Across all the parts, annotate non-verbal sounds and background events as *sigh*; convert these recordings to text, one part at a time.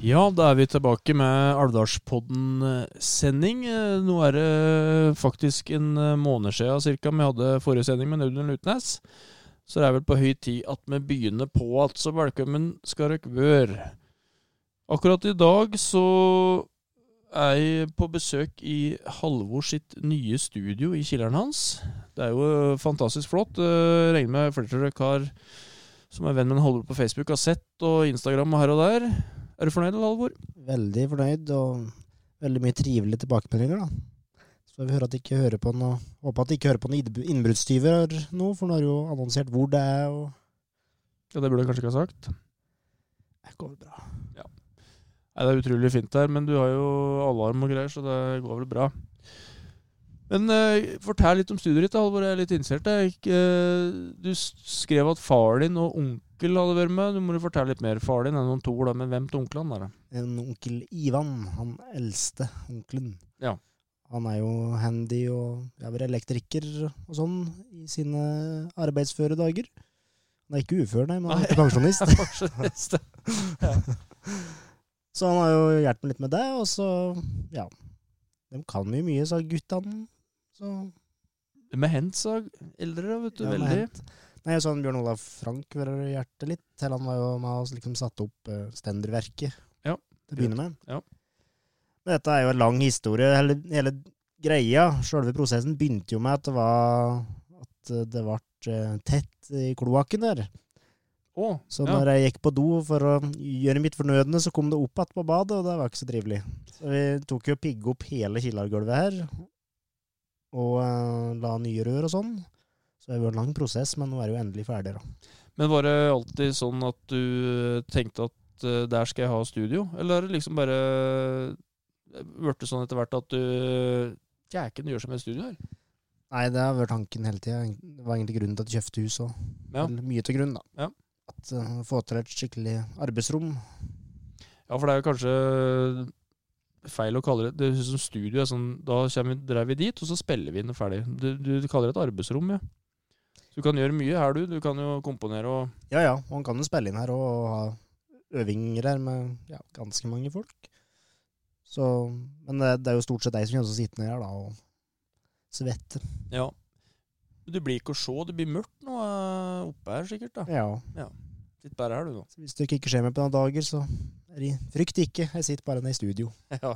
Ja, da er vi tilbake med Alvdalspodden-sending. Nå er det faktisk en måned siden cirka vi hadde forrige sending med Audun Lutnes. Så det er vel på høy tid at vi begynner på igjen, så velkommen skal dere være. Akkurat i dag så er jeg på besøk i Halvor sitt nye studio i kjelleren hans. Det er jo fantastisk flott. Uh, regner med flere av dere har, som er venn med en holder på Facebook, har sett, og Instagram og her og der. Er du fornøyd, Halvor? Veldig fornøyd, og veldig mye trivelige tilbakemeldinger, da. Så vi hører at de ikke hører på noe Håper at de ikke hører på noen innbruddstyver nå, for nå har jo annonsert hvor det er, og Ja, det burde jeg kanskje ikke ha sagt. det går bra. Nei, Det er utrolig fint her, men du har jo alarm og greier, så det går vel bra. Men uh, fortell litt om studiet ditt, Halvor. Jeg er litt interessert. Eh, du skrev at far din og onkel hadde vært med. Du må jo fortelle litt mer. Far din er noen to, da, men hvem til onkelen er det? En onkel Ivan, han eldste onkelen. Ja. Han er jo handy og er elektriker og sånn i sine arbeidsføre dager. Han er ikke ufør, nei, men han er ikke pensjonist. *laughs* Pensjonist. *laughs* Så han har jo hjulpet meg litt med det, og så, ja De kan jo mye, sa guttene. Så Med hent så eldre, vet du. Ja, med veldig. hent. Nei, jeg så han Bjørn Olav Frank ved hjertet litt. Til han var jo med oss liksom satte opp uh, Stenderverket Ja, til å begynne med. Ja. Men dette er jo en lang historie. Hele, hele greia, sjølve prosessen, begynte jo med at det var at det ble eh, tett i kloakken der. Oh, Så ja. når jeg gikk på do for å gjøre mitt fornødne, så kom det opp igjen på badet, og det var ikke så trivelig. Så vi tok jo pigge opp hele killergulvet her, og uh, la nye rør og sånn. Så det var en lang prosess, men nå er det jo endelig ferdig, da. Men var det alltid sånn at du eh, tenkte at uh, der skal jeg ha studio? Eller har det liksom bare blitt sånn etter hvert at du Jæken gjør som et studio her? Nei, det har vært tanken hele tida. Det var egentlig grunnen til at jeg kjøpte hus og Ja. Mye til grunn, da. Ja. At uh, Få til et skikkelig arbeidsrom. Ja, for det er jo kanskje feil å kalle det Det høres ut som studio. Er sånn, da drar vi dit, og så spiller vi og ferdig. Du, du, kaller det et arbeidsrom, ja. Så du kan gjøre mye her, du. Du kan jo komponere og Ja ja, han kan jo spille inn her og, ha øvinger her med ja, ganske mange folk. Så, men det, det er jo stort sett deg som kommer til å sitte ned her da og svette. Ja. Det blir ikke å se. Det blir mørkt nå eh, oppe her, sikkert. da Ja. Sitt bare her, du, nå. Så hvis det ikke skjer meg på noen dager, så er frykt ikke. Jeg sitter bare nede i studio. *laughs* Ja.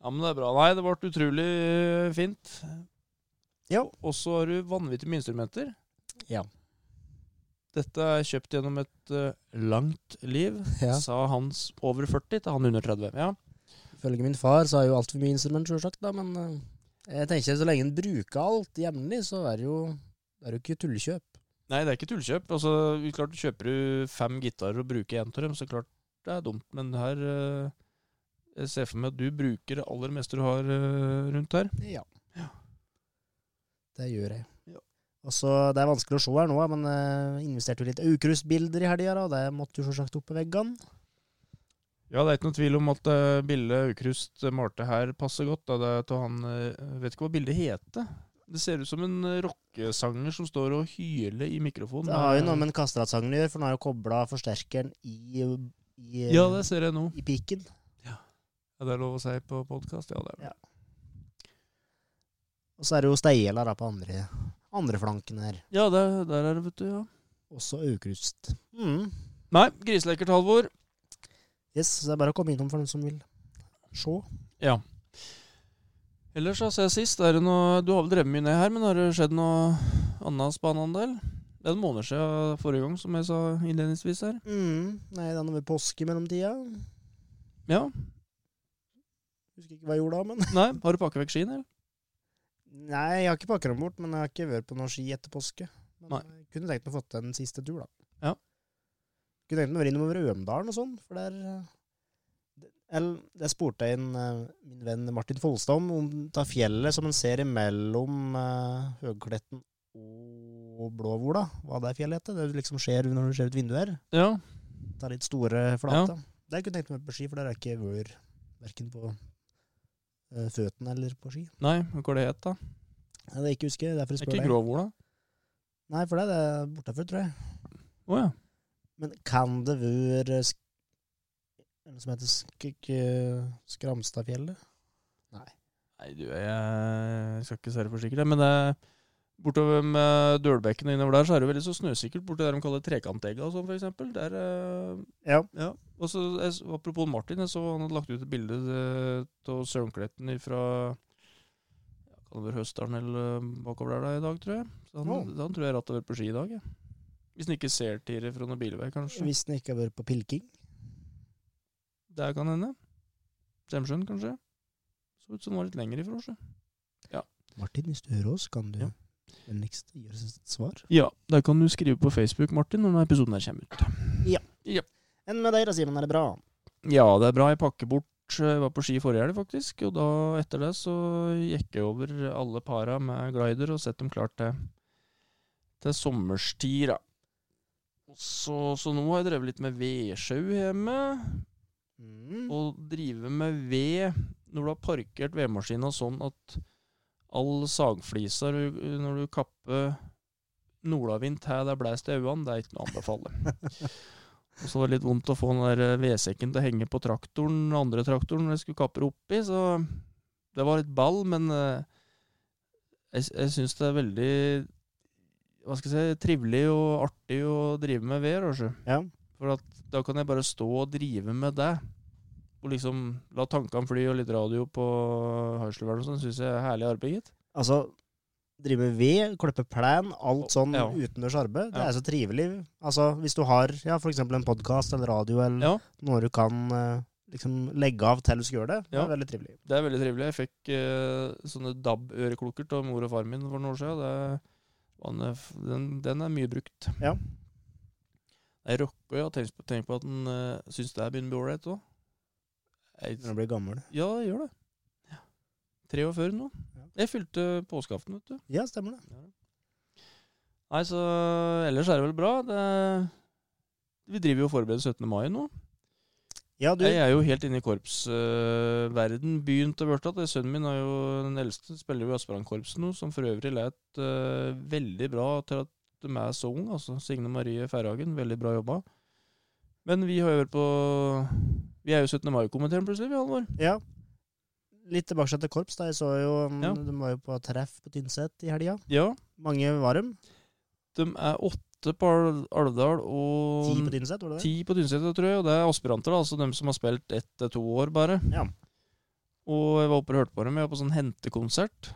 ja, men det er bra. Nei, det ble utrolig eh, fint. Ja. Og så har du vanvittig mye instrumenter. Ja. Dette er kjøpt gjennom et uh, langt liv, *laughs* Ja. sa han over 40 til han under 30. Ja. Ifølge min far så er jo altfor mye instrument, sjølsagt, men uh, jeg tenker så lenge en bruker alt jevnlig, så er det jo det er jo ikke tullekjøp. Nei, det er ikke tullkjøp. Altså, klart Kjøper du fem gitarer og bruker én av dem, så klart det er dumt. Men her eh, Jeg ser for meg at du bruker det aller meste du har eh, rundt her. Ja. Ja. Det gjør jeg. Ja. Også, Det er vanskelig å se her nå, men jeg investerte jo litt Aukrust-bilder i helga, og det måtte jo selvsagt opp på veggene. Ja, det er ikke noe tvil om at uh, bildet Aukrust malte her passer godt. Da. Det er til han uh, Vet ikke hva bildet heter. Det ser ut som en eh, rockesanger som står og hyler i mikrofonen. Det har jo noe med en kasteratsanger å gjøre, for nå har jo kobla forsterkeren i, i, Ja, det ser jeg nå. i piken. Ja, Det er lov å si på podkast? Ja, det er det. Ja. Og så er det jo Steihjella på andre, andre flanken her. Ja, der, der er det, vet du. ja. Også Aukrust. Mm. Nei, griselekkert, Halvor. Yes, så det er bare å komme innom for den som vil se. Ja. Ellers, siden sist, er det noe Du har vel drevet mye ned her, men har det skjedd noe annet spennende? Det er en måned siden forrige gang, som jeg sa innledningsvis her. Mm. Nei, det har vært påske i mellomtida. Ja. Husker ikke hva jeg gjorde da, men Nei, har du pakket vekk skiene, eller? Nei, jeg har ikke pakket dem bort, men jeg har ikke vært på noen ski etter påske. Men Nei. jeg kunne tenkt meg å få til en siste tur, da. Ja. Kunne tenkt meg å være innom Rømdalen og sånn, for der eh, Eller, det spurte jeg inn eh, min venn Martin Folstad om, om ta fjellet som en ser imellom uh, Høgkletten og Blåvola. Hva det fjellet heter. Det liksom skjer når du ser ut vinduet her. Ja. Det er litt store flater. Ja. Det kunne jeg tenkt meg på ski, for der er ikke vært verken på uh, føttene eller på ski. Nei, hva er det het, da? Det er ikke husker jeg, derfor jeg Det er spør ikke deg. Ikke da? Nei, for det er bortafor, tror jeg. Å ja. Men kan det være sk noe som heter sk ikke Skramstadfjellet? Nei, Nei, du, jeg skal ikke se det for sikkert, men det Bortover med Dølbekken og innover der, så er det veldig så snøsikkert borti der de kaller Trekantegga og sånn, for eksempel. Der, eh, Ja. ja. Og så, apropos Martin, jeg så han hadde lagt ut et bilde av Sørumkletten fra ja, kan det være Høstdalen eller bakover der da, i dag, tror jeg. Så han, oh. han tror jeg rattet har vært på ski i dag. Ja. Hvis han ikke ser til det fra noen bilvei, kanskje. Hvis han ikke har vært på pilking. Det kan hende. Semsjøen, kanskje. Så ut som den var litt lenger ifra, så. Martin, hvis du hører oss, kan du Ja. Vennligst gi oss et svar? Ja, der kan du skrive på Facebook, Martin, når denne episoden her kommer ut. Ja. Enn med deg da, Simen, er det bra? Ja, det er bra. Jeg pakker bort. Jeg var på ski forrige helg, faktisk. Og da, etter det, så gikk jeg over alle para med glider og sett dem klart til, til sommerstid, da. Så, så nå har jeg drevet litt med vedsjau hjemme. Mm. Og drive med ved når du har parkert vedmaskina sånn at all sagflisa når du kapper nordavind til det blæst i øynene, det er ikke noe å anbefale. *laughs* Og så var det litt vondt å få den der eh, vedsekken til å henge på traktoren, den andre traktoren når jeg skulle kappe det oppi, så det var litt ball, men eh, jeg, jeg syns det er veldig hva skal jeg si, trivelig og artig å drive med ved. Ja. For at da kan jeg bare stå og drive med det. Og liksom la tankene fly og litt radio på hørselsvern og sånn, syns jeg er herlig arbeid, gitt. Altså, drive med ved, klippe plen, alt sånn Ja. utendørs arbeid. Det Ja. er så trivelig. Altså, hvis du har ja, eksempel en podkast eller radio eller Ja, noe du kan eh, liksom legge av til du skal gjøre det, det er veldig trivelig. det er veldig trivelig. Jeg fikk eh, sånne DAB-øreklokker av mor og far min for noen år siden. Det, den, den, er mye brukt. Ja. Jeg rocker, jo Tenk på, på at den uh, syns det er begynner å bli ålreit òg. Når du blir gammel. Ja, jeg gjør det. 43 nå. Jeg fylte påskeaften, vet du. Ja, stemmer det. Nei, så ellers er det vel bra. Det, vi driver jo og forbereder 17. mai nå. Ja, du. Jeg er jo helt inne i korpsverden begynt å bli. Sønnen min er jo den eldste, spiller jo i aspirantkorpset nå, som for øvrig let uh, veldig bra til at de er så ung. Altså Signe Marie Færhagen, veldig bra jobba. Men vi har jo vært på Vi er jo 17. mai-komiteen plutselig, vi, Halvor. Ja. Litt tilbake til korps. da. Jeg så jo, mm, Ja. De var jo på treff på Tynset i helga. Ja. Mange var dem. De er åtte på Al- Alvdal og Ti på Tynset, var det det? Ti på Tynset, tror jeg, og det er aspiranter, da, altså dem som har spilt ett til to år, bare. Ja. Og jeg var oppe og hørte på dem, jeg var på sånn hentekonsert.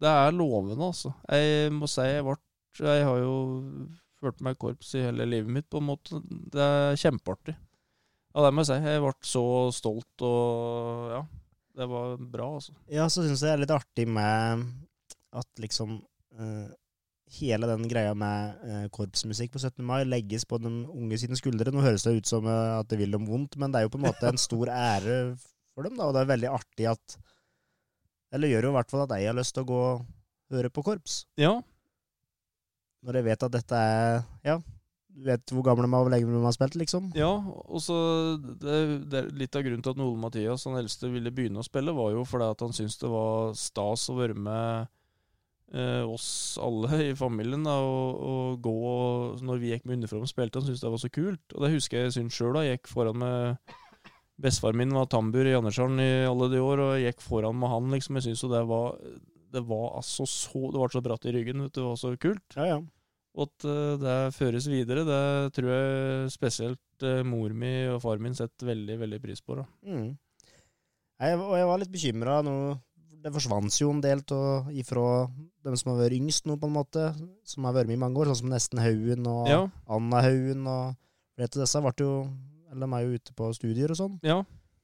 Det er lovende, altså. Jeg må si jeg ble Jeg har jo ført meg korps i hele livet mitt, på en måte. Det er kjempeartig. Ja, det må jeg si. Jeg ble så stolt, og ja. Det var bra, altså. Ja, så syns jeg det er litt artig med at liksom uh, Hele den greia med uh, korpsmusikk på 17. mai legges på den unge sine skuldre. Nå høres det ut som uh, at det vil dem vondt, men det er jo på en måte en stor *laughs* ære for dem, da, og det er veldig artig at Eller gjør jo i hvert fall at jeg har lyst til å gå og høre på korps. Ja, Når jeg vet at dette er Ja, du vet hvor gamle de er, hvor lenge de har spilt, liksom. Ja, og så det, det Litt av grunnen til at Ole Mathias, han eldste, ville begynne å spille, var jo fordi at han syntes det var stas å være med eh, oss alle *laughs* i familien da, og, og gå og Når vi gikk med uniform og spilte, han syntes det var så kult. Og det husker jeg synes sjøl, da. Jeg gikk foran med Bestefaren min var tambur i Jandershallen i alle de år, og jeg gikk foran med han, liksom. Jeg syns jo det var Det var altså så Det var så bratt i ryggen, vet du. Det var så kult. Ja, ja. Og at eh, det føres videre, det tror jeg spesielt eh, mor mi og far min setter veldig, veldig pris på. da. Mm. Jeg, og jeg var litt bekymra nå. Det forsvant jo en del av ifra dem som har vært yngst nå, på en måte. Som har vært med i mange år, sånn som Nesten Haugen og Ja, Anna Haugen. og flere av disse ble jo Eller de er jo ute på studier og sånn. ja,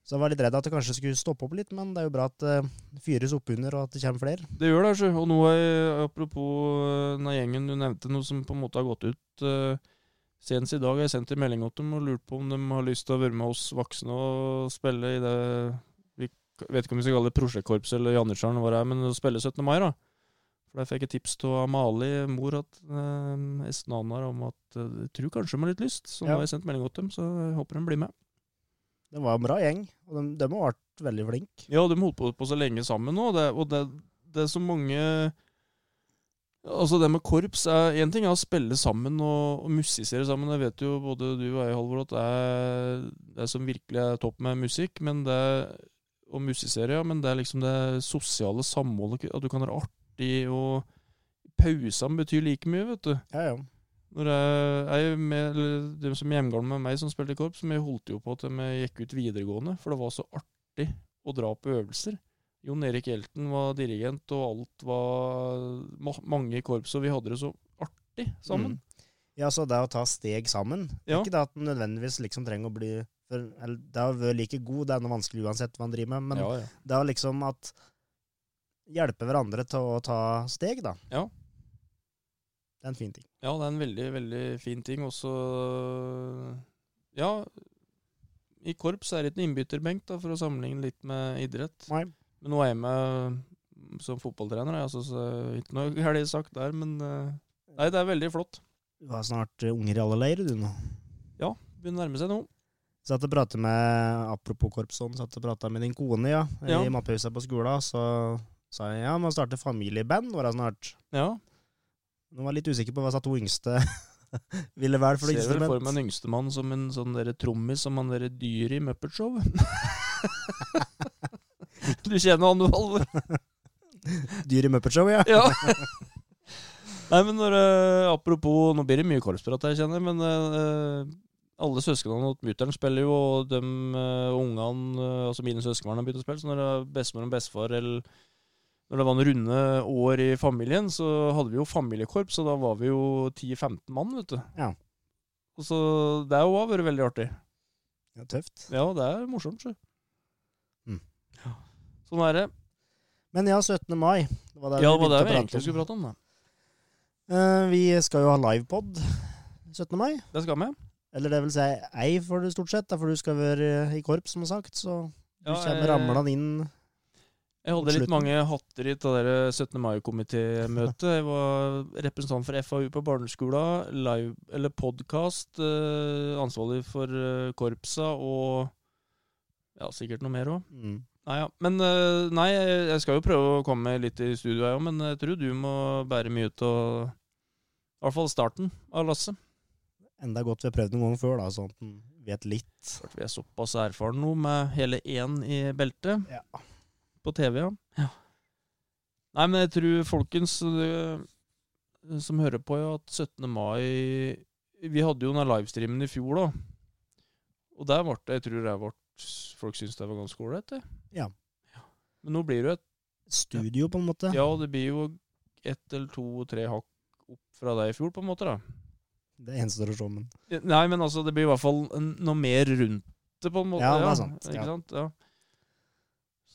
Så jeg var litt redd at det kanskje skulle stoppe opp litt, men det er jo bra at det fyres oppunder, og at det kommer flere. det gjør det. altså. Og nå er, apropos eh, den gjengen du nevnte, noe som på en måte har gått ut eh, Senest i dag har jeg sendt en melding til dem og lurt på om de har lyst til å være med oss voksne og spille i det Vi vet ikke om vi skal kalle det prosjektkorps eller Jandershallen, hva det er, men å spille 17. mai, da. For Der fikk jeg tips av Amalie, mor at eh, Esten Anar, om at eh, jeg tror kanskje de har litt lyst. Så Ja. nå har jeg sendt melding til dem, så jeg håper de blir med. Det var en bra gjeng, og de, de har vært veldig flinke. Ja, de holdt på, på så lenge sammen nå, og det, og det, det er så mange Altså, det med korps er Én ting er å spille sammen og, og musisere sammen. Jeg vet jo både du og jeg, Halvor, at det er det som virkelig er topp med musikk. Men det Og musisere, ja. Men det er liksom det sosiale samholdet. At du kan være artig, og pausene betyr like mye, vet du. Ja, ja. Når jeg, jeg med, De som er hjemmegamle med meg som spilte i korps, vi holdt jo på til vi gikk ut videregående, for det var så artig å dra på øvelser. Jon Erik Hjelten var dirigent, og alt var ma mange i korps, og vi hadde det så artig sammen. Mm. Ja, så det å ta steg sammen. Ja. Ikke det at en nødvendigvis liksom trenger å bli for, eller, Det å være like god, det er noe vanskelig uansett hva en driver med, men ja, ja. det å liksom at Hjelpe hverandre til å ta steg, da. Ja. Det er en fin ting. ja, det er en veldig, veldig fin ting. Også Ja, i korps er det ikke en innbytterbenk, da, for å sammenligne litt med idrett. Nei. Men nå er jeg med som fotballtrener, jeg, altså, så ikke noe galt sagt der, men eh, Nei, det er veldig flott. Du har snart eh, unger i alle leirer, du nå. Ja, Begynner å nærme seg nå. Satt og pratet med, Apropos korpsånd, satt og prata med din kone ja, Ja. i matpausa på skolen. Så sa jeg ja, må starte familieband er det snart. Ja. Nå var jeg litt usikker på hva sa to yngste *laughs* ville være for Ser vel for meg en yngstemann som en sånn trommis som han derre dyr i Muppet Show. *laughs* du kjenner han, du, Halvor? *laughs* Dyr i Muppet Show, ja. Ja. Nei, men når, uh, apropos Nå blir det mye korpsprat her, kjenner jeg, men uh, alle søsknene og mutter'n spiller jo, og de uh, ungene, eh, altså mine søskenbarn, har begynt å spille. Så når det bestemor og bestefar eller når det var noen runde år i familien, så hadde vi jo familiekorps, og da var vi jo 10-15 mann, vet du. Ja. Og så det har jo vært veldig artig. ja tøft. Ja, det er morsomt, sjø. Mm. Ja. Sånn er det. Men ja, 17. mai. Det var der Ja, det var det vi egentlig skulle prate om. Da. Uh, vi skal jo ha livepod 17. mai. Det skal vi. Eller det vil si ei, for det stort sett. For du skal være i korps, som sagt. Så du Ja, kommer ramlende inn. Jeg hadde litt mange hatter i det 17. mai-komitémøtet. Jeg var representant for FAU på barneskolen, live, eller podkast, eh, ansvarlig for eh, korpsa og ja, sikkert noe mer òg. Mm. Nei, ja. Men eh, nei, jeg skal jo prøve å komme litt i studio, jeg òg, men jeg tror du må bære mye ut av I hvert fall starten av lasset. Enda godt vi har prøvd noen ganger før, da, sånn at en vet litt. For vi er såpass erfarne nå med hele én i beltet. Ja. På TV, ja. Nei, men jeg tror folkens øh, som hører på, ja, at 17. mai Vi hadde jo den livestreamen i fjor, da. Og der ble det Jeg tror det ble folk syntes det var ganske ålreit, det. Ja. Men nå blir det jo et Studio, på en måte. Ja, det blir jo ett eller to-tre hakk opp fra deg i fjor, på en måte, da. Det gjenstår å se, men Nei, men altså, det blir i hvert fall noe mer rundt det, på en måte. Ja, det er sant, Ikke sant? Ja.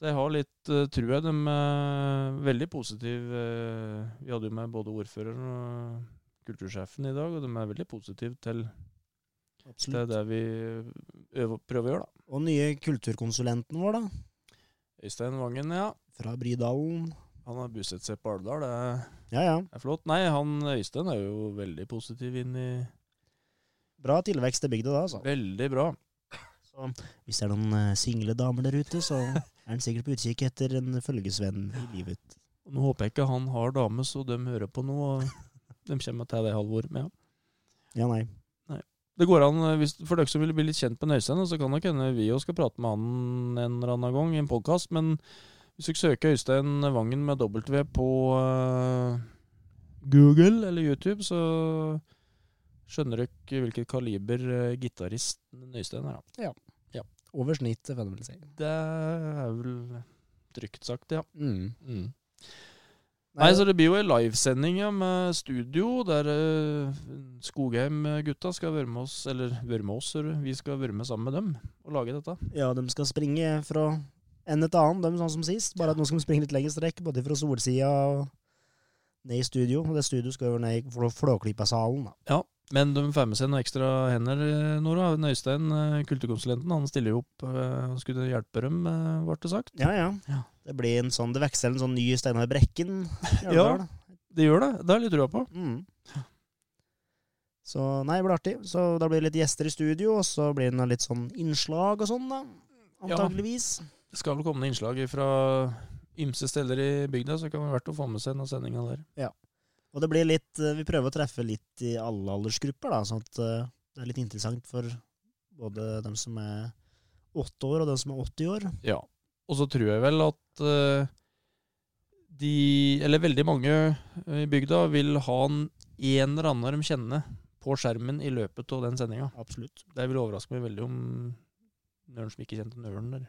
Så jeg har litt uh, trua. De er veldig positive. eh, vi hadde jo med både ordføreren og kultursjefen i dag, og de er veldig positive til, til det vi øver, prøver å gjøre, da. Og nye kulturkonsulenten vår, da. Øystein Vangen, ja. Fra Bridalen. Han har bosatt seg på Alvdal. Det er, Ja, ja. er flott. Nei, han Øystein er jo veldig positiv inn i Bra tilvekst i bygda da, altså. Veldig bra. Så hvis det er noen eh, single damer der ute, så er han sikkert på utkikk etter en følgesvenn i livet. Og Nå håper jeg ikke han har dame, så de hører på nå. Og de kommer til det halvor. Men ja. Ja, nei. Det går an, eh, hvis, For dere som vil bli litt kjent med Øystein, så kan nok hende vi òg skal prate med han en eller annen gang i en podkast. Men hvis dere søker Øystein Vangen med W på uh, Google eller YouTube, så skjønner dere hvilket kaliber uh, gitaristen Øystein er. da. Over snittet, kan du vel si. Det er vel trygt sagt, ja. Mm. Mm. Nei, så det blir jo en livesending med studio, der uh, Skogheim-gutta skal være med oss, eller være med oss, vi skal være med sammen med dem og lage dette. Ja, de skal springe fra en til annen, de sånn som sist. Bare at nå skal de springe litt lengre strekk, både fra solsida og ned i studio. Og det studio skal jo ned i Flå- Flåklypa-salen, da. Men de får med seg noen ekstra hender, eh, Nora. Øystein, kultekonsulenten, kulturkonsulenten, han stiller jo opp. og Han skulle hjelpe dem, eh, ble det sagt. Ja, ja. Ja. Det blir en sånn, det veksler en sånn ny Steinar Brekken. Ja. Det gjør det. Det har jeg litt trua på. Mm. Så nei, det blir artig. Så da blir det litt gjester i studio, og så blir det noe litt sånn innslag og sånn, da. Ja. Antageligvis. Det skal vel komme noen innslag fra ymse steder i bygda, så det kan være verdt å få med seg noen sendinger der. Og det blir litt eh, Vi prøver å treffe litt i alle aldersgrupper, da, sånn at eh, det er litt interessant for både dem som er åtte år, og dem som er 80 år. Ja. Og så tror jeg vel at eh, de, eller veldig mange i bygda, vil ha en, en eller annen de kjenner på skjermen i løpet av den sendinga. Absolutt. Det vil overraske meg veldig om Nøren som ikke kjente Nøren der.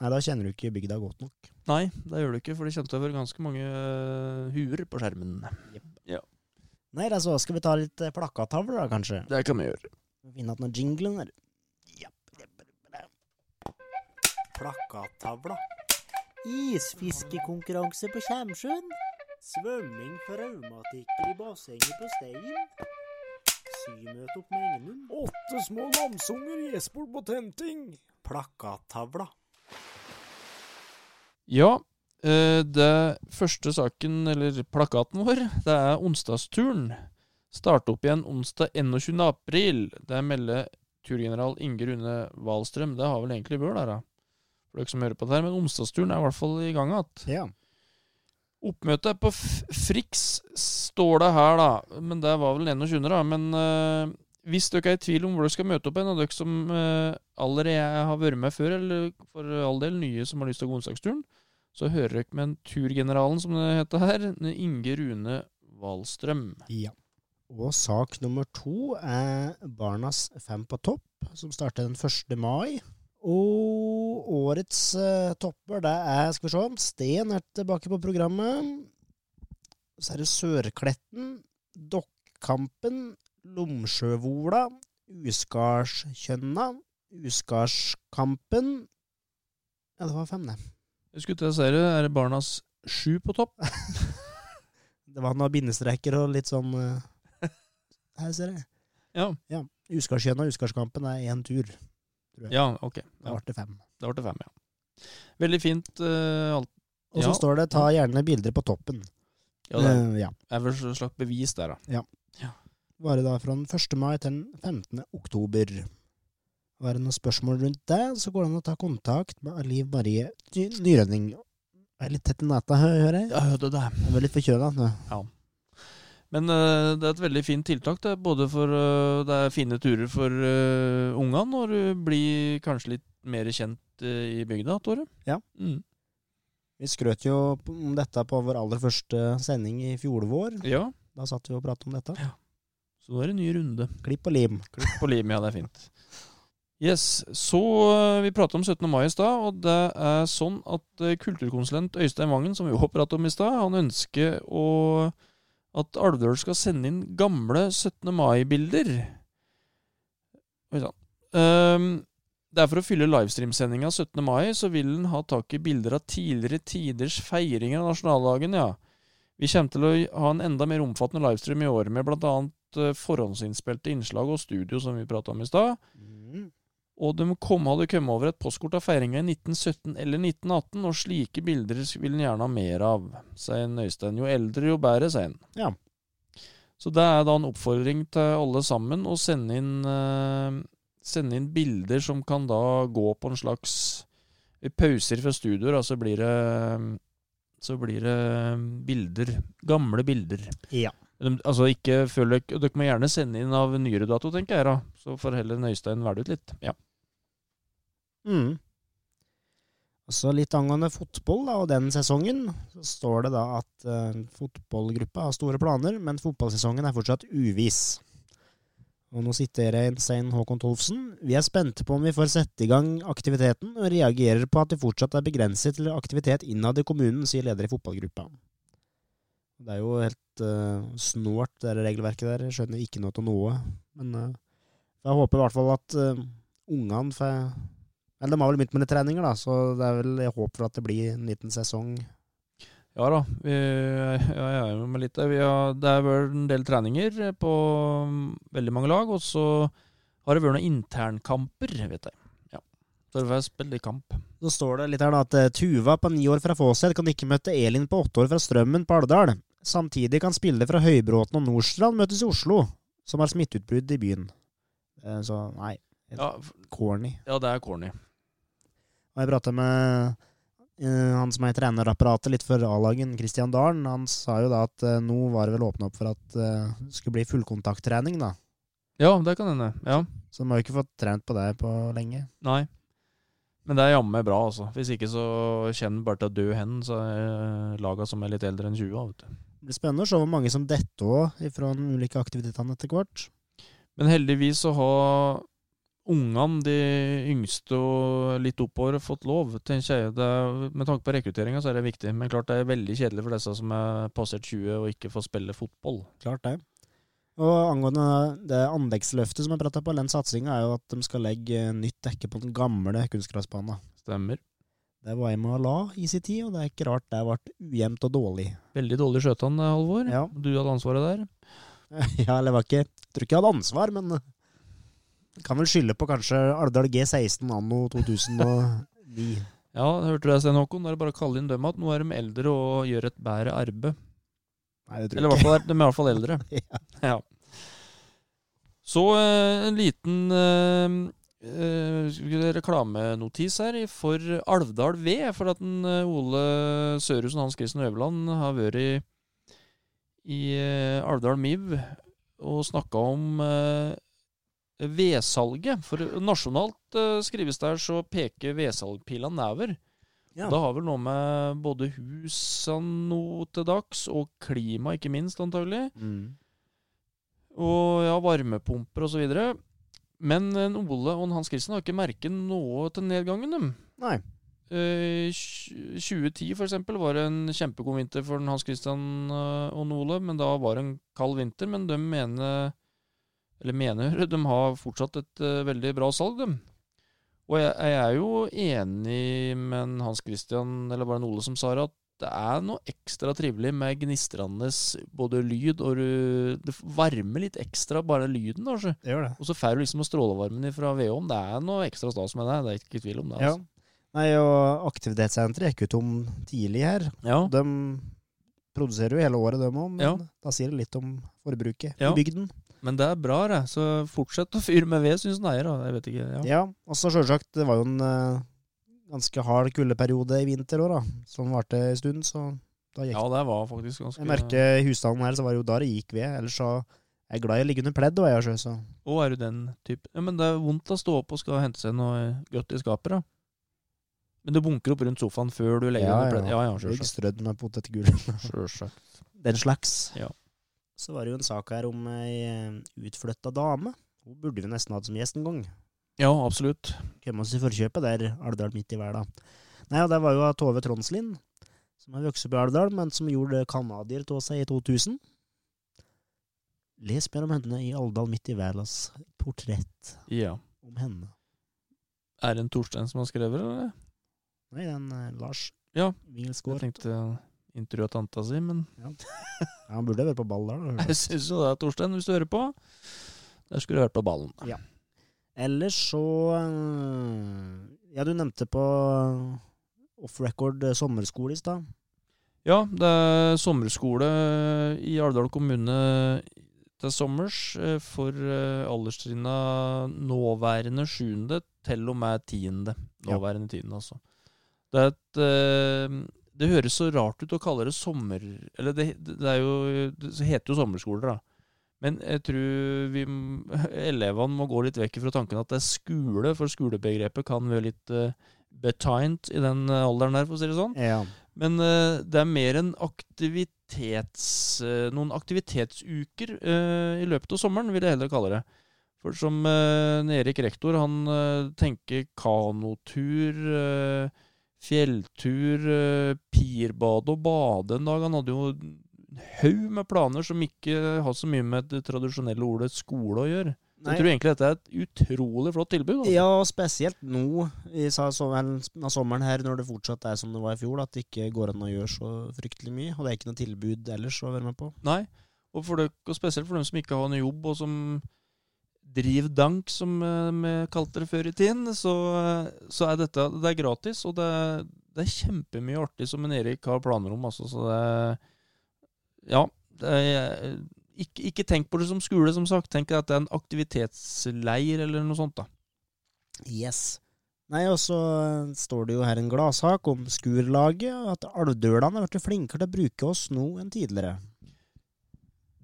Nei, da kjenner du ikke bygda godt nok. Nei, det gjør du ikke, for det kjente over ganske mange eh, huer på skjermen. Nei, da så skal vi ta litt eh, plakattavler, da, kanskje. Det kan vi gjøre. Finne igjen noen jingler der. Plakattavla. Isfiskekonkurranse på Kjemsjøen. Svømming for raumatikere i bassenget på Stein. Symøte opp med Engenum. Åtte små lamsunger gjesper på tenting. Plakattavla. Ja, eh, det første saken, eller plakaten vår, det er onsdagsturen. Starte opp igjen onsdag 21. april. Det melder turgeneral Inge Rune Wahlstrøm. Det har vel egentlig bør der, da. For dere som hører på det her. Men onsdagsturen er i hvert fall i gang igjen. Ja. Oppmøtet på F Frix, står det her, da. Men det var vel 21., da. Men eh, hvis dere er i tvil om hvor dere skal møte opp en, og dere som eh, allerede har vært med før, eller for all del nye som har lyst til å gå onsdagsturen, så hører dere med en Turgeneralen, som det heter her, Inge Rune Wahlstrøm. ja. Og sak nummer to er Barnas fem på topp, som starter den 1. mai. Og årets uh, topper, det er Skal vi se Sten er tilbake på programmet. Så er det Sørkletten, Dokkampen, Lomsjøvola, Uskarskjønna, Uskarskampen Ja, det var fem, det. Jeg skulle til å si det, er det Barnas sju på topp? *laughs* Det var noen bindestreker og litt sånn eh, Her ser jeg. Ja. Ja. uskarskjønn og Uskarskampen er én tur. tror jeg. Ja, ok. Da Ja, ble det fem. da ble det fem, ja. Veldig fint. Uh, alt. Og så Ja. står det 'ta gjerne bilder på toppen'. Ja, det uh, ja. er vel et slags bevis der, da. Bare da fra den 1. mai til den 15. oktober. Det noen spørsmål rundt det, så går det an å ta kontakt med Liv Marie Ny- Nyrønning. Jeg er litt tett i nata, hører jeg. Ja, hørte det. Jeg er litt forkjøla. Ja. Men eh, det er et veldig fint tiltak. Det er både for eh, Det er fine turer for uh, ungene, når du blir kanskje litt mer kjent i bygda, Tore. Ja. Mm. Vi skrøt jo om dette på vår aller første sending i fjor vår. ja. Da satt vi og pratet om dette. Ja. Så nå er det en ny runde. Klipp og lim. Klipp og lim, ja, det er fint. Yes, så eh, Vi pratet om 17. mai i stad, og det er sånn at eh, kulturkonsulent Øystein Vangen, som vi jo pratet om i stad, han ønsker å, at Alvdøl skal sende inn gamle 17. mai-bilder. Ehm, det er for å fylle livestreamsendinga 17. mai, så vil han ha tak i bilder av tidligere tiders feiringer av nasjonaldagen, ja. Vi kommer til å ha en enda mer omfattende livestream i år, med bl.a. forhåndsinnspilte innslag og studio, som vi prata om i stad. Mm. Og de kom, hadde kommet over et postkort av feiringa i 1917 eller 1918, og slike bilder vil han gjerne ha mer av, sier en Øystein. Jo eldre, jo bedre, sier han. Ja. Så det er da en oppfordring til alle sammen å sende inn, eh, sende inn bilder som kan da gå på en slags pauser fra studioer, altså blir det så blir det bilder. Gamle bilder. Ja. De, altså ikke føl dere må gjerne sende inn av nyere dato, tenker jeg, da. Så får heller Øystein velge ut litt. Ja. Mm. Så litt angående fotball da, og den sesongen, så står det da at uh, fotballgruppa har store planer, men fotballsesongen er fortsatt uvis. Og nå siterer jeg Stein Håkon Tolfsen. Vi er spente på om vi får sette i gang aktiviteten, og reagerer på at det fortsatt er begrenset til aktivitet innad i kommunen, sier leder i fotballgruppa. Det er jo helt uh, snålt, det regelverket der. Jeg skjønner ikke noe til noe. Men uh, jeg håper i hvert fall at uh, ungene får Eller de har vel begynt med litt treninger, da, så det er vel jeg håper at det blir en liten sesong. Ja da, vi, ja, jeg er med litt der. Det er vel en del treninger på mm, veldig mange lag, og så har det vært noen internkamper, vet jeg. Ja. Så det får jeg spille i kamp. Så står det litt her da at eh, Tuva på ni år fra Fåseth kan ikke møte Elin på åtte år fra Strømmen på Alvdal. Samtidig kan spillere fra Høybråten og Nordstrand møtes i Oslo. som har smitteutbrudd i byen. Eh, Så nei, Ja, corny. ja, det er corny. Og jeg prata med eh, han som er i trenerapparatet litt for A-lagen, Christian Dahlen. Han sa jo da at nå var det vel åpna opp for at det skulle bli fullkontakttrening, da. Ja, det kan hende. Ja. Så de har jo ikke fått trent på det på lenge. Nei. Men det er jammen bra, altså. Hvis ikke så kjenner bare til å dø hen, så er laga som er litt eldre enn 20. Vet du. Det blir spennende å se hvor mange som detter òg fra de ulike aktivitetene etter hvert. Men heldigvis så har ungene, de yngste og litt oppover, fått lov, tenker jeg. Det er, med tanke på rekrutteringa så er det viktig. Men klart det er veldig kjedelig for disse som er passert 20 og ikke får spille fotball. Klart det. Og angående det anleggsløftet som jeg prata på, den satsinga er jo at de skal legge nytt dekke på den gamle kunstgressbanen. Stemmer. Det var jeg med å la i sin tid, og det er ikke rart det ble ujevnt og dårlig. Veldig dårlig skjøtan, Halvor. Ja. Du hadde ansvaret der. *laughs* ja, eller var ikke Jeg tror ikke jeg hadde ansvar, men jeg kan vel skylde på kanskje Alvdal G16 anno 2009. *laughs* Ja, hørte du deg, Sten Håkon. Da er det bare å kalle inn dem at nå er de eldre og gjør et bedre arbeid. Nei, det Eller i hvert fall er de er i hvert fall eldre. *laughs* Ja. Ja. Så eh, en liten eh, eh, reklamenotis her for Alvdal ved. For at den, eh, Ole Sørhusen og Hans Christian Øverland har vært i, i eh, Alvdal MIV og snakka om vedsalget. For nasjonalt skrives der så peker vedsalgpila nedover. Ja. Det har vel noe med både husene nå til dags, og klima ikke minst, antagelig. Mm. Og ja, varmepumper og så videre. Men en Ole og en Hans Christian har ikke merket noe til nedgangen, dem. Nei. Eh, 2010 for eksempel var det en kjempegod vinter for Hans Christian eh, og en Ole, men da var det en kald vinter. Men de mener, eller mener, *laughs* de har fortsatt et uh, veldig bra salg, dem. Og jeg, jeg er jo enig med Hans Christian, eller var det Ole som sa det, at det er noe ekstra trivelig med gnistrende både lyd og Det varmer litt ekstra, bare lyden. kanskje. Det gjør det. Og så får du liksom strålevarmen fra vedovnen. Det er noe ekstra stas med det. Det er ikke tvil om det. Ja. Altså. Nei, og aktivitetssenteret gikk jo tom tidlig her. Ja. De produserer jo hele året, dem òg, men Ja. da sier det litt om forbruket Ja. i bygden. Men det er bra, det. Så fortsett å fyre med ved, syns en eier. Jeg vet ikke. Ja. Ja, og så sjølsagt, det var jo en uh, ganske hard kuldeperiode i vinter òg, da, som varte en stund, så da gikk ja, det var faktisk ganske Jeg merker i husstanden her, så var det jo da det gikk ved. Ellers så er jeg glad i å ligge under pledd, og jeg, så Å, er du den type? Ja, men det er vondt å stå opp og skal hente seg noe godt i skapet, da. Men du bunker opp rundt sofaen før du legger Ja, under ja. pledd. Ja, ja, ligger sjølsagt. strødd med potetgull. Sjølsagt. Den slags. Ja. Så var det jo en sak her om ei utflytta dame. Hun burde vi nesten hatt som gjest en gang. Ja, absolutt. Komme oss i forkjøpet der, Alvdal midt i verden. Nei, og det var jo Tove Tronslien, som har vokst opp i Alvdal, men som gjorde canadier av seg i 2000. Les mer om henne i Alvdal midt i verdens portrett Ja. om henne. Er det en Torstein som har skrevet det, eller? Nei, er en Lars Ja. Jeg tenkte intervjue tanta si, men Ja, han burde vært på ball der. da. jeg syns jo det, Torstein, hvis du hører på. Der skulle du hørt på ballen. Ja. Ellers så eh, Ja, du nevnte på off-record eh, sommerskole i stad. Ja, det er sommerskole i Alvdal kommune til sommers eh, for alderstrinna nåværende sjuende til og med tiende. Ja. Nåværende tiende, altså. Det er et Det høres så rart ut å kalle det sommer... Eller det, det er jo Det heter jo sommerskoler, da. Men jeg tror vi, *laughs* elevene må gå litt vekk fra tanken at det er skole, for skolebegrepet kan være litt uh, betegnet i den eh, alderen der, for å si det sånn. Ja. Men uh, det er mer enn aktivitets... uh, noen aktivitetsuker eh, i løpet av sommeren, vil jeg heller kalle det. For som Erik rektor, han eh, tenker kanotur, fjelltur, uh, pirbade og bade en dag. Han hadde jo en haug med planer som ikke har så mye med det tradisjonelle ordet skole å gjøre. Nei. jeg tror egentlig dette er et utrolig flott tilbud. Altså. Ja, spesielt nå i sommeren her, når det fortsatt er som det var i fjor, at det ikke går an å gjøre så fryktelig mye. Og det er ikke noe tilbud ellers å være med på. Nei, og, for det, og spesielt for dem som ikke har noe jobb, og som driver dank, som eh, vi kalte det før i tiden, så, eh, så er dette det er gratis, og det, det er kjempemye artig som en Erik har planer om. Altså, så det Ja. Det er, ikke, ikke tenk på det som skole, som sagt. Tenk at det er en aktivitetsleir eller noe sånt. da. Yes. Nei, og så eh, står det jo her en gladsak om skurlaget, at alvdølene har blitt flinkere til å bruke oss nå enn tidligere.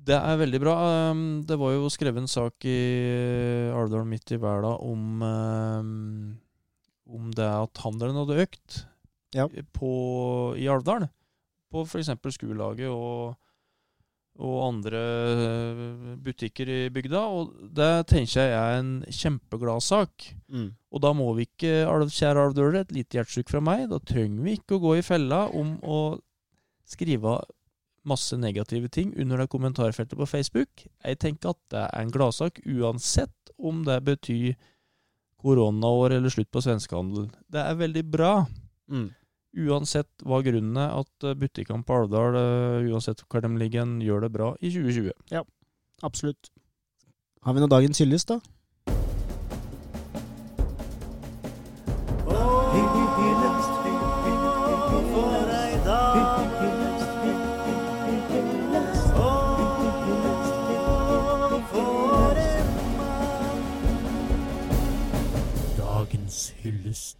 Det er veldig bra. Um, Det var jo skrevet en sak i Alvdal midt i verda om, um, om det at handelen hadde økt Ja. på, i Alvdal. På f.eks. Skurlaget og, og andre eh, butikker i bygda. Og det tenker jeg er en kjempeglad sak. Mm. Og da må vi ikke, kjære Alvdøler, et lite hjertesukk fra meg, da trenger vi ikke å gå i fella om å skrive masse negative ting under det kommentarfeltet på Facebook. Jeg tenker at det er en gladsak uansett om det betyr koronaår eller slutt på svenskehandel. Det er veldig bra. Mm. Uansett hva grunnen er at eh, butikkene på Alvdal, eh, uansett hvor de ligger, gjør det bra i 2020. Ja, Absolutt. Har vi nå dagens hyllest, da? Dagens.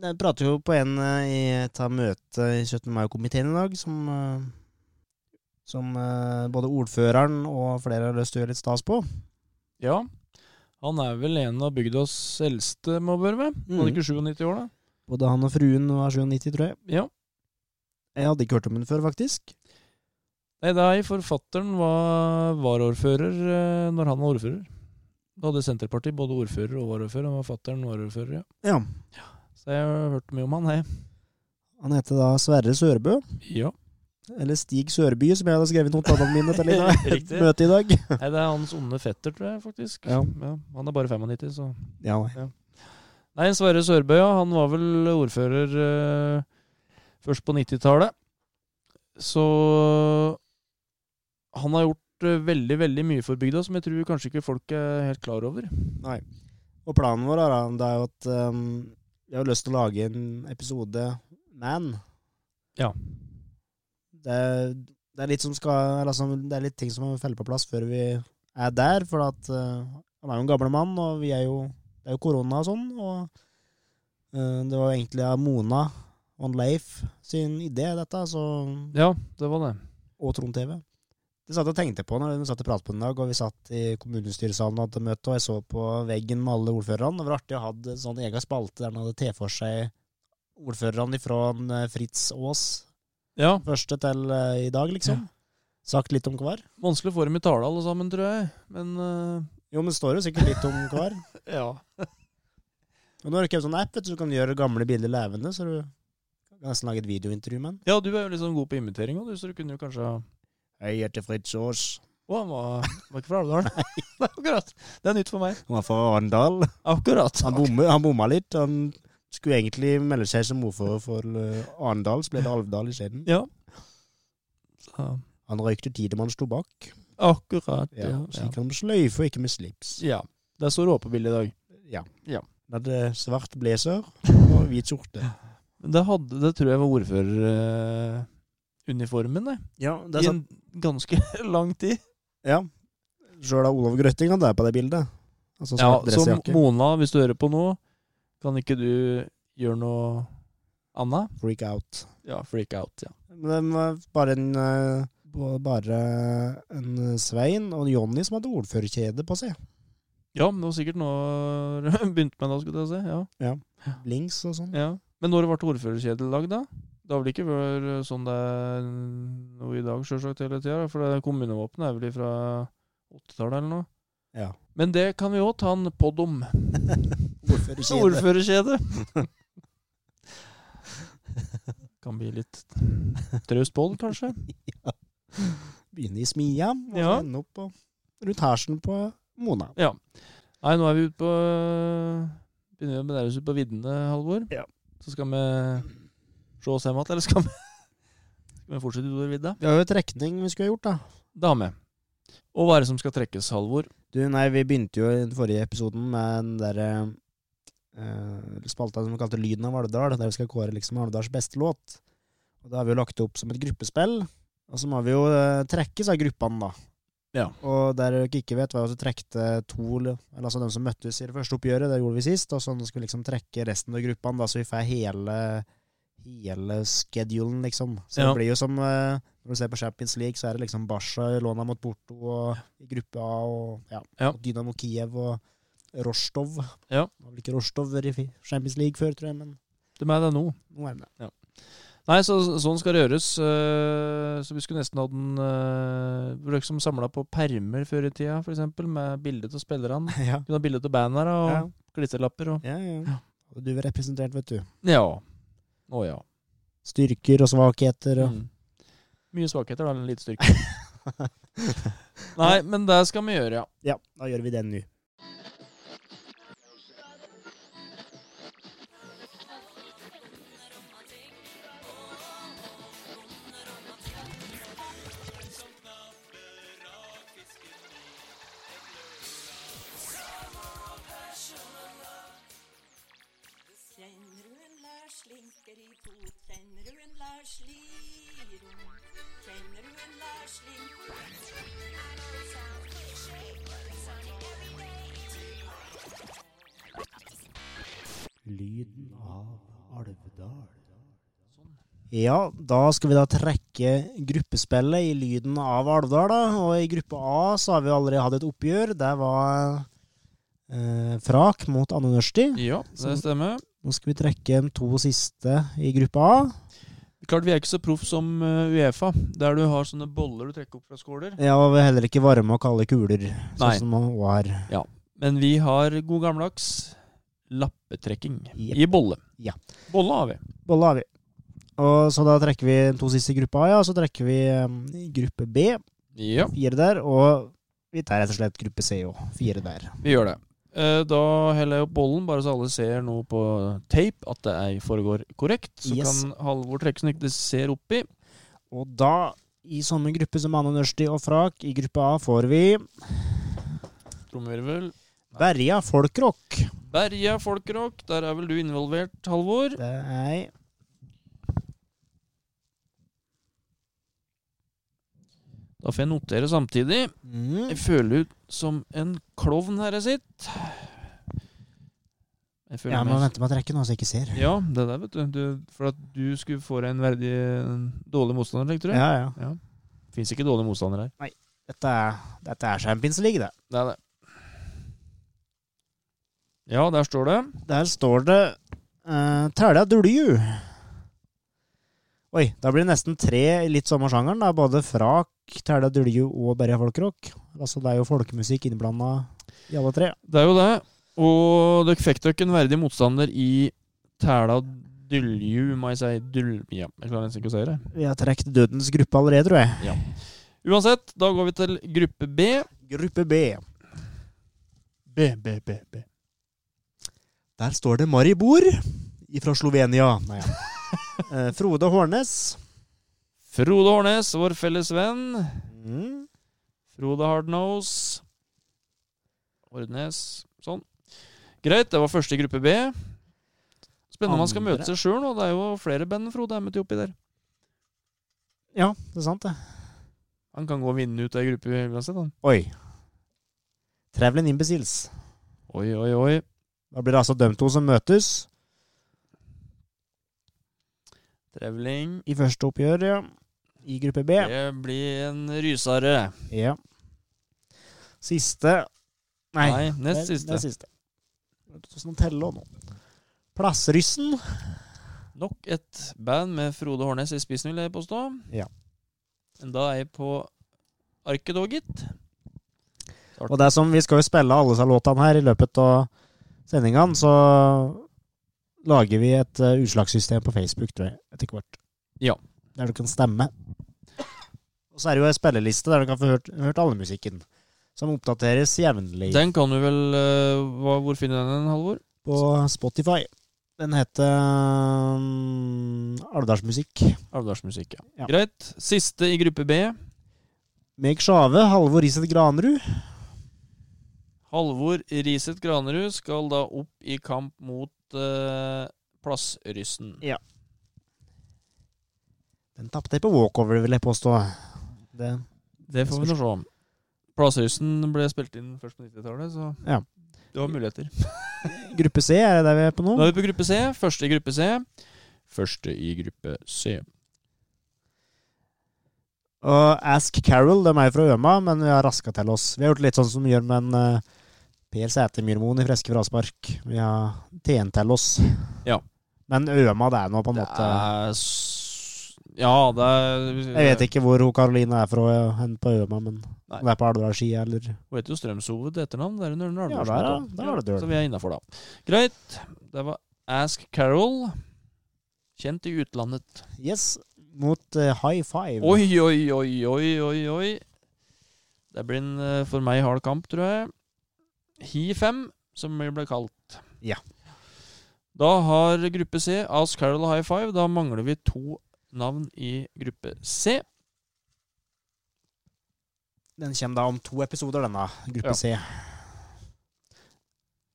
Jeg prater jo på en eh, i et av møtet i 17. mai-komiteen i dag, som, eh, som eh, både ordføreren og flere har lyst til å gjøre litt stas på. Ja, han er vel en av bygdas eldste, må være med. Var det ikke 97 år, da? Både han og fruen var 97, tror jeg. Ja. Jeg hadde ikke hørt om henne før, faktisk. Nei, nei, forfatteren var varaordfører når han var ordfører. Da hadde Senterpartiet både ordfører og varaordfører. Han var fatter'n varaordfører, ja. Ja. Så jeg har hørt mye om han, hei. Han heter da Sverre Sørbø. Ja. Eller Stig Sørby, som jeg hadde skrevet notatene mine til et *laughs* møte i dag. Nei, det er hans onde fetter, tror jeg, faktisk. Ja. Han er bare 95, så Ja, nei. Nei, Sverre Sørbø, ja. Han var vel ordfører eh, først på 90-tallet. Så han har gjort veldig, veldig mye for bygda, som jeg tror kanskje ikke folk er helt klar over. Nei. Og planen vår er, da, det er jo at um, vi har lyst til å lage en episode Man. Ja. Det, det er litt som skal altså, Det er litt ting som må felle på plass før vi er der. For at uh, han er jo en gammel mann, og vi er jo Det er jo korona og sånn. Og uh, det var egentlig av Mona og Leif sin idé, dette. Så Ja, det var det. og Trond TV. Det satt og tenkte på når vi satt og pratet på en dag, og vi satt i kommunestyresalen og hadde møte, og jeg så på veggen med alle ordførerne. Det var artig å ha en sånn egen spalte der han hadde tatt for seg ordførerne fra Fritz Aas Ja. første til eh, i dag, liksom. Sagt litt om hver. Vanskelig å få dem i tale, alle sammen, tror jeg. Men uh... Jo, men det står jo sikkert litt om *laughs* hver. ja. Og nå har du ikke en sånn app vet du, så du kan gjøre gamle bilder levende, så du kan nesten lage et videointervju med den. ja, du er jo liksom god på imitering òg, så du kunne jo kanskje jeg heter Fritz Aas. Å, han var, var ikke fra Alvdalen? *laughs* *laughs* Nei, akkurat. Det er nytt for meg. Han var fra Arendal. Akkurat. Han, bomme, han bomma litt. Han skulle egentlig melde seg som ordfører for eh, Arendal, så ble det Alvdal isteden. Ja. Så, Han røykte tidemanns tobakk. akkurat. Ja, Ja. så gikk han med sløyfe og ikke med slips. ja. Det står råd på bildet i dag. Ja. Ja. Han hadde svart blazer *laughs* og hvit skjorte. Det, hadde, det tror jeg var ordføreruniformen, det. Ja, det er sant. Ganske *laughs* lang tid. Ja. Sjøl av Olav Grøtting han der på det bildet. Altså Ja, så. Mona, hvis du hører på nå, kan ikke du gjøre noe annet? Freak out. Ja, freak out, ja. Men det var bare en eh, bare en Svein og Jonny som hadde ordførerkjede på seg. Ja, men det var sikkert noe *laughs* begynte med da, skulle jeg si. Ja. Links og sånn. ja. Men når ble ordførerkjedet lagd, da? Det har vel ikke vært sånn det er noe i dag, sjølsagt, hele tida? For kommunevåpenet er vel fra 80-tallet eller noe? Ja. Men det kan vi òg ta en pod om. *laughs* *laughs* Ordførerkjede. Kan bli litt traust det, kanskje. *laughs* ja. Begynne i smia, og Ja. ende opp på, rundt hersen på Mona. Ja. Nei, nå er vi ute på Begynner vi med deres ute på viddene, Halvor. Ja. Så skal vi se oss hjem igjen, eller skal vi, *laughs* skal vi fortsette utover vidda? Vi har jo trekning vi skulle ha gjort, da. Dame. Og hva er det som skal trekkes, Halvor? Du, nei, vi begynte jo i den forrige episoden med den derre eh, spalta som vi kalte Lyden av Alvdal, der vi skal kåre liksom Alvdals beste låt. Og Da har vi jo lagt det opp som et gruppespill. Og så må vi jo eh, trekke seg gruppene, da. Ja. Og der dere ikke vet, var jo at vi trekte to Eller altså de som møttes i det første oppgjøret, det gjorde vi sist. Og så skal vi liksom trekke resten av gruppene, da, så vi får hele Hele schedulen, liksom. Så Ja. det blir jo som eh, Når du ser på Champions League, så er det liksom Barca låna mot Porto og i gruppe A og ja, Ja. og Dynamo Kiev og Rostov. Ja. Det var vel ikke Rostov i Champions League før, tror jeg, men De er det nå. nå er det det. Nei, så, sånn skal det gjøres. eh, Så vi skulle nesten hatt den uh, liksom samla på permer før i tida, f.eks., med bilde av spillerne. *laughs* ja. Kunne ha bilde av bandene og Ja. klisterlapper og Ja, ja. Ja. Og du er representert, vet du. Ja. Å ja. Styrker og svakheter og Mm. Mye svakheter, da. Lite styrke. *laughs* Nei, men det skal vi gjøre, ja. Ja, da gjør vi det nå. Ja, da skal vi da trekke gruppespillet i lyden av Alvdal, da. Og i gruppe A så har vi allerede hatt et oppgjør. Det var eh, Frak mot Anne Nørsti. Ja, det stemmer. Nå skal vi trekke de to siste i gruppe A. Klart vi er ikke så proff som eh, Uefa, der du har sånne boller du trekker opp fra skåler. Ja, og vi er heller ikke varme og kalde kuler, Nei. sånn som man var. Men vi har god gammeldags lappetrekking yep. i bolle. Ja. Bolle har vi. Bolle har vi. Og så da trekker vi to siste i gruppe A, ja. Og så trekker vi um, gruppe B. Ja, Fire der. Og vi tar rett og slett gruppe C òg. Fire der. vi gjør det. Eh, Da heller jeg opp bollen, bare så alle ser nå på tape at det er, foregår korrekt. Så Yes. kan Halvor trekke så ikke det ser oppi. Og da, i samme gruppe som Anne Nørsti og Frak, i gruppe A får vi Trommevirvel. Berja folkrock. Berja folkrock, der er vel du involvert, Halvor? Det Da får jeg notere samtidig. mm. Jeg føler ut som en klovn her jeg sitter. Jeg jeg må meg vente med å trekke nå, så jeg ikke ser. Ja, det der, vet du. du. For at du skulle få deg en verdig dårlig motstander, tenkte du? Ja, ja. ja. Fins ikke dårlige motstandere her. Dette er, dette er Champions League, det. Det er det. Ja, der står det. Der står det uh, Tæla Dulju. Oi, da blir det nesten tre i litt samme sjangeren. da. Både Frak, Tæla dulje og Berja folkrock. Altså, det er jo folkemusikk innblanda i alle tre. Det er jo det. Og dere fikk dere en verdig motstander i Tæla Dylju, må jeg si. Dyl... Ja, jeg klarer nesten ikke å si det. Vi har trukket dødens gruppe allerede, tror jeg. Uansett, da går vi til gruppe B. Gruppe B. B, B, B, B. Der står det Maribor fra Slovenia. Nei, ja. Eh, Frode Hårnes. Frode Hårnes, vår felles venn. Mm. Frode Hardnose. Hårnes. Sånn. Greit, det var første i gruppe B. Spennende om han skal møte seg sjøl nå. Det er jo flere band Frode er med til oppi der. Ja, det er sant, det. Han kan gå og vinne ut ei gruppe uansett, han. Oi. Traveling Imbeciles. Oi, oi, oi. Da blir det altså de to som møtes Trevling. i første oppgjør, ja. I gruppe B. Det blir en rysare. Ja. Siste Nei, Nei, nest siste. Er siste. Hvordan telle også nå? Plassryssen. Nok et band med Frode Hårnes i spissen, vil jeg påstå. Ja. Da er jeg på arket òg, gitt. Og det er som vi skal jo spille alle disse låtene her i løpet av sendingene, så lager vi et uh, utslagssystem på Facebook, tror jeg, etter hvert. Ja. Der du kan stemme. Og så er det jo ei spilleliste der du kan få hørt, hørt alle musikken. Som oppdateres jevnlig Den kan du vel uh, hva, Hvor finner du den, Halvor? på Spotify. Den heter um, Alvdalsmusikk. Alvdalsmusikk, ja. Ja. Greit. Siste i gruppe B. Meg Sjave, Halvor Riset Granerud. Halvor Riseth Granerud skal da opp i kamp mot eh, Ja. Det Den tapte jeg på walkover, vil jeg påstå. Det, Det får vi nå se. Plassrussen ble spilt inn først på 90-tallet, så Ja. det var muligheter. *laughs* gruppe C, er det der vi er på nå? Da er vi på gruppe C. Første i gruppe C. Første i gruppe C. Og Ask Carol, de er jo fra Øma, men vi har raska til oss. Vi har gjort litt sånn som vi gjør med en eh, Per Sætermyrmoen i friske fraspark. Vi har oss. Ja. Men Øma, det er nå på en måte er Ja, det er Jeg vet ikke hvor Karoline er fra, ja, hen på Øma, men Nei. det er på Alvdalsskia, eller Hun heter jo Strømshoved etternavn. Det er under Ja, Alvdalsgata. der er- der er det døl. Så vi er innafor, da. Greit. Det var Ask Carol. Kjent i utlandet. Yes, mot uh, High Five. Oi, oi, oi, oi, oi, oi. Det blir en eh, for meg hard kamp, tror jeg. Hi 5, som vi ble kalt. Ja. Da har gruppe C Ask Carol High Five. Da mangler vi to navn i gruppe C. Den kommer da om to episoder, denne gruppe Ja. C.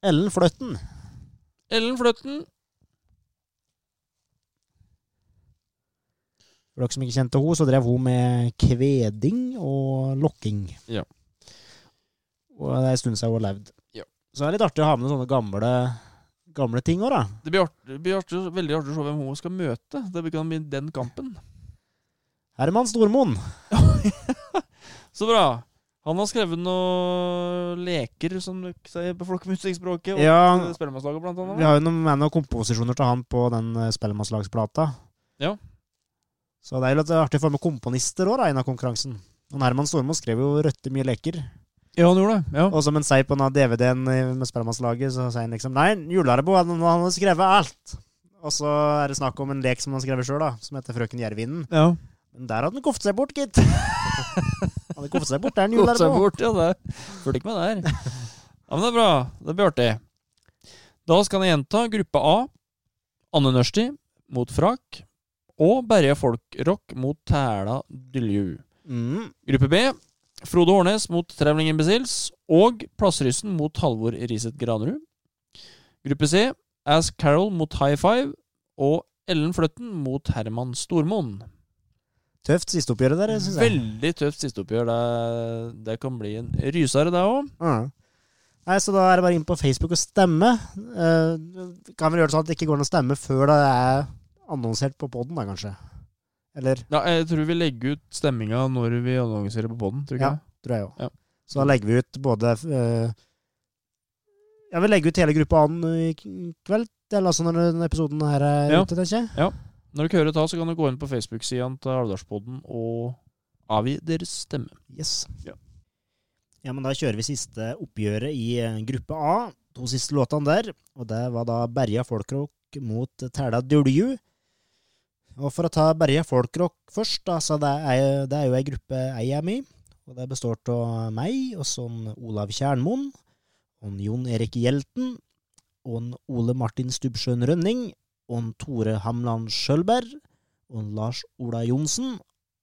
Ellen Fløtten. Ellen Fløtten. For dere som ikke kjente henne, så drev hun med kveding og lokking. Ja. Og det er en stund siden hun har levd. Ja. Så det er litt artig å ha med sånne gamle, gamle ting òg, da. Det blir, artig, det blir artig, veldig artig å se hvem hun skal møte. Det kan bli den kampen. Herman Stormoen. *laughs* Så bra. Han har skrevet noen leker, som du sier på folkemusikkspråket. Og Ja. Spellemannslaget, blant annet. Vi har jo noen, noen komposisjoner til han på den eh, spellemannslagsplata. Ja. Så det er jo litt artig å få med komponister òg, i av konkurransen. Og Herman Stormoen skrev jo røtte mye leker. Ja, han gjorde det. Ja. Og som han sier på DVD-en med Spellemannslaget, så sier han liksom Nei, Jularebo, han han har skrevet alt. Og så er det snakk om en lek som han har skrevet sjøl, som heter Frøken Jervinen. ja. Men der hadde han koftet seg bort, gitt. *laughs* Han hadde koftet seg bort, det er en Gått seg Jularebo. bort, ja. Det fulgte ikke med der. Ja, men det er bra. Det blir artig. Da skal jeg gjenta gruppe A. Anne Nørsti mot Frak. Og Berge Folkrock mot Tæla Dylju. Mm. Gruppe B. Frode Hårnes mot Trevling Imbeciles. Og Plassryssen mot Halvor Riset Granerud. Gruppe C. Ask Carol mot High Five. Og Ellen Fløtten mot Herman Stormoen. Tøft sisteoppgjør der, syns jeg. Veldig tøft sisteoppgjør. Det, det kan bli en rysere, det òg. Ja. Nei, så da er det bare inn på Facebook og stemme. Uh, kan vel gjøre det sånn at det ikke går an å stemme før det er annonsert på poden, da, kanskje. Eller Ja, jeg tror vi legger ut stemminga når vi annonserer på poden. Tror Ja. tror jeg også. Ja. Så da legger vi ut både uh, Jeg vil legge ut hele gruppa an i kveld, eller altså når denne episoden her er Ja. ute, tenker jeg. Når du ikke hører det, så kan du gå inn på Facebook-sida til Alvdalspodden og avgi deres stemme. Yes. Ja. Ja, men da kjører vi siste oppgjøret i eh, gruppe A. To siste låtene der. Og det var da Berja Folkrock mot Tæla Dulju. Og for å ta Berge Folkrock først, altså det er, det er jo ei gruppe jeg er med i. Og det består av meg, og sånn Olav Kjernmoen, og Jon Erik Hjelten, og Ole Martin Stubbsjøen Rønning, og Tore Hamland Skjølberg, og Lars Ola Johnsen,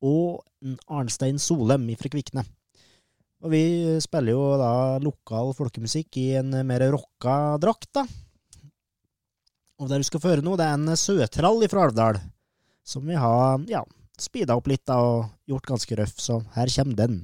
og Arnstein Solem fra Kvikne. Og vi spiller jo da lokal folkemusikk i en mer rocka drakt, da. Og det du skal få høre nå, det er en søtrall fra Alvdal, som vi har, ja, speeda opp litt da, og gjort ganske røff, så her kommer den.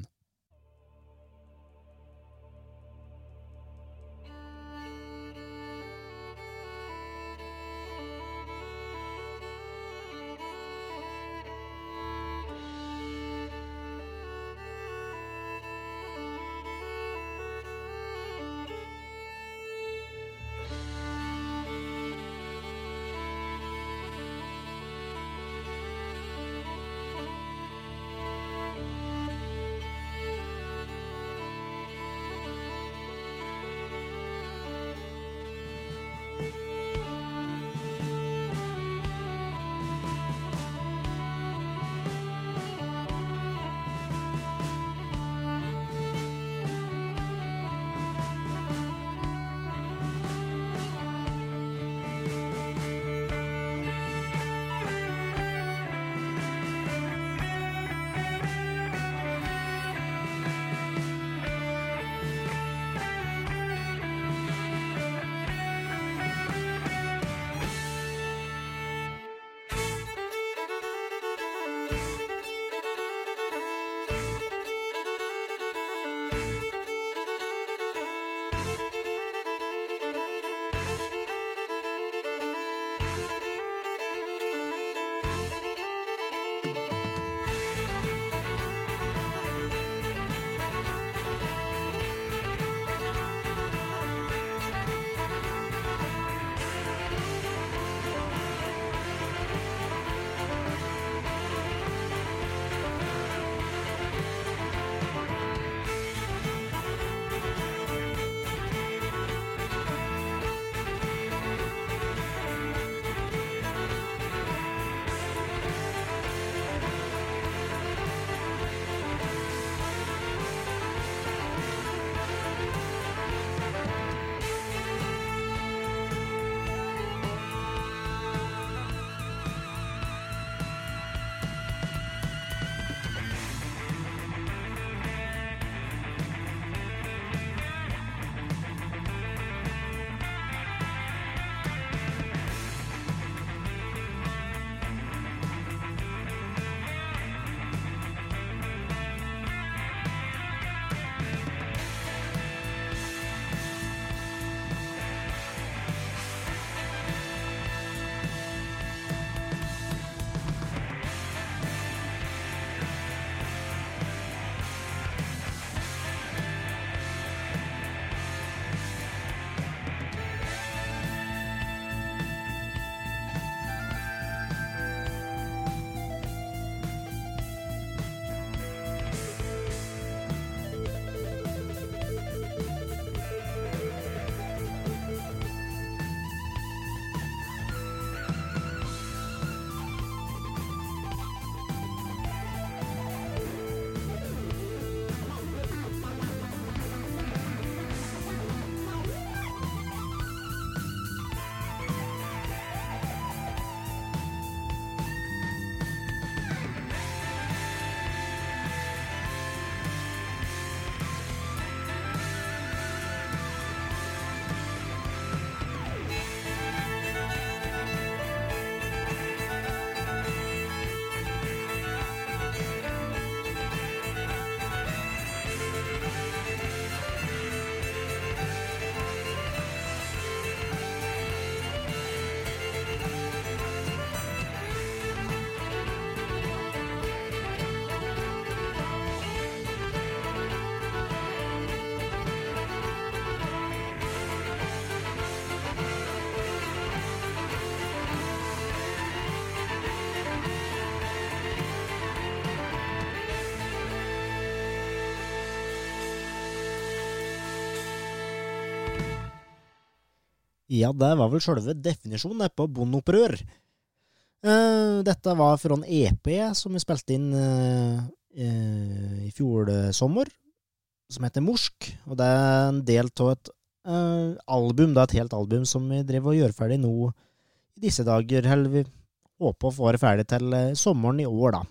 Ja, det var vel sjølve definisjonen på bondeopprør. Eh, dette var fra en EP som vi spilte inn eh, eh, i fjor sommer, som heter Morsk. Og det er en del av et album, det er et helt album som vi driver og gjør ferdig nå i disse dager. Eller vi håper å få det ferdig til sommeren i år, da.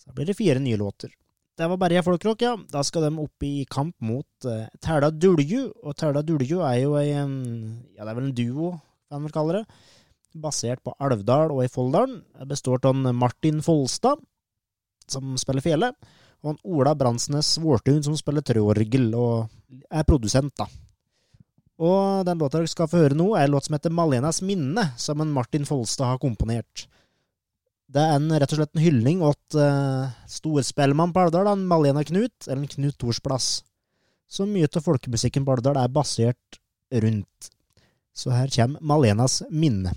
Så da blir det fire nye låter. Det var jeg, folkrock, ja. Da skal de opp i kamp mot uh, Tæla Dulju. Og Tæla Dulju er jo ei Ja, det er vel en duo, kan man vel kalle det. Basert på Alvdal og i Folldalen. Består av Martin Folstad, som spiller fele, og en Ola Bransnes Vårtun, som spiller trøorgel og er produsent, da. Og den låta dere skal få høre nå, er en låt som heter Malenas minne, som en Martin Folstad har komponert. Det er en, rett og slett en hylling åt uh, storspellemann på Alvdal, Malena Knut, eller Knut Thorsplass. Så mye av folkemusikken på Alvdal er basert rundt. Så her kommer Malenas minne.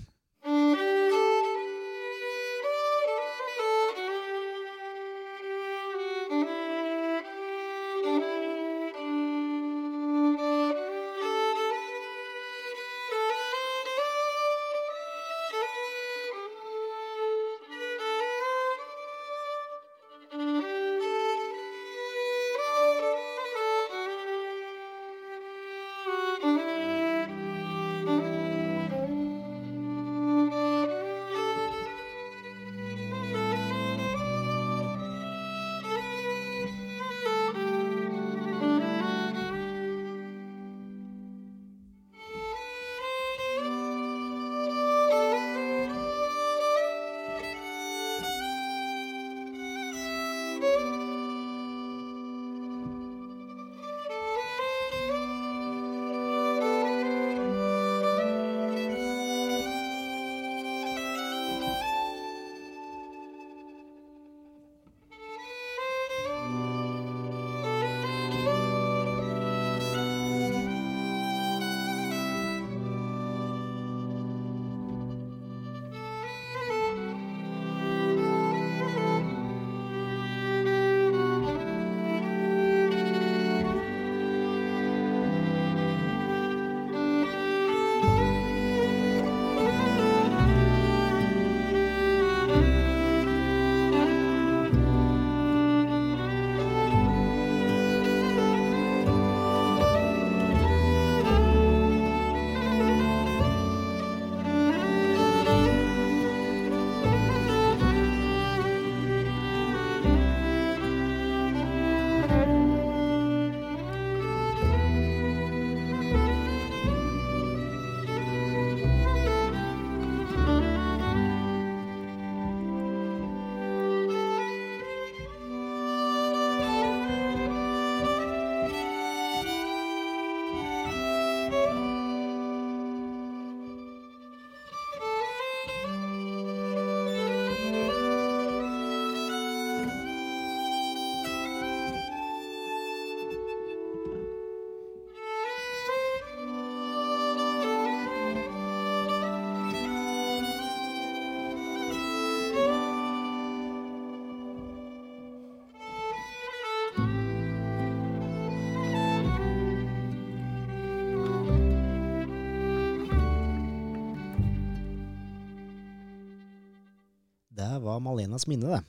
Det var Malenas minne, det.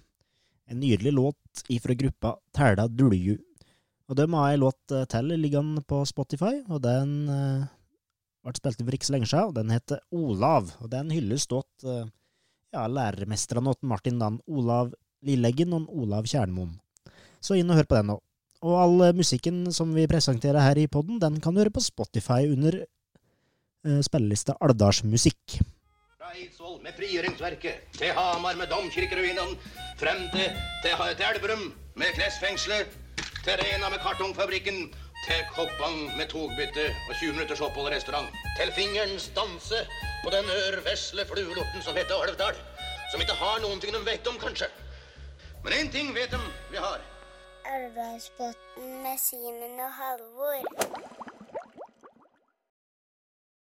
En nydelig låt ifra gruppa Tæla Dulju. Og de har ei låt eh, til liggende på Spotify, og den eh, ble spilt for ikke så lenge siden, og den heter Olav. Og den hylles stått eh, ja, lærermesterne til Martin Dan, Olav Lilleggen og Olav Kjernmoen. Så inn og hør på den nå. Og all musikken som vi presenterer her i podden, den kan du høre på Spotify under eh, spillelista Alvdalsmusikk. Eidsvoll med frigjøringsverket, til Hamar med domkirkeruinene, frem til, til, til Elverum med klesfengselet, til Rena med kartongfabrikken, til Koppang med togbytte og 20 minutters opphold i restaurant. Til fingerens danse på den ørvesle fluelorten som heter Alvdal. Som ikke har noen ting de vet om, kanskje. Men én ting vet de vi har. Elvdalsbotn med Simen og Halvor.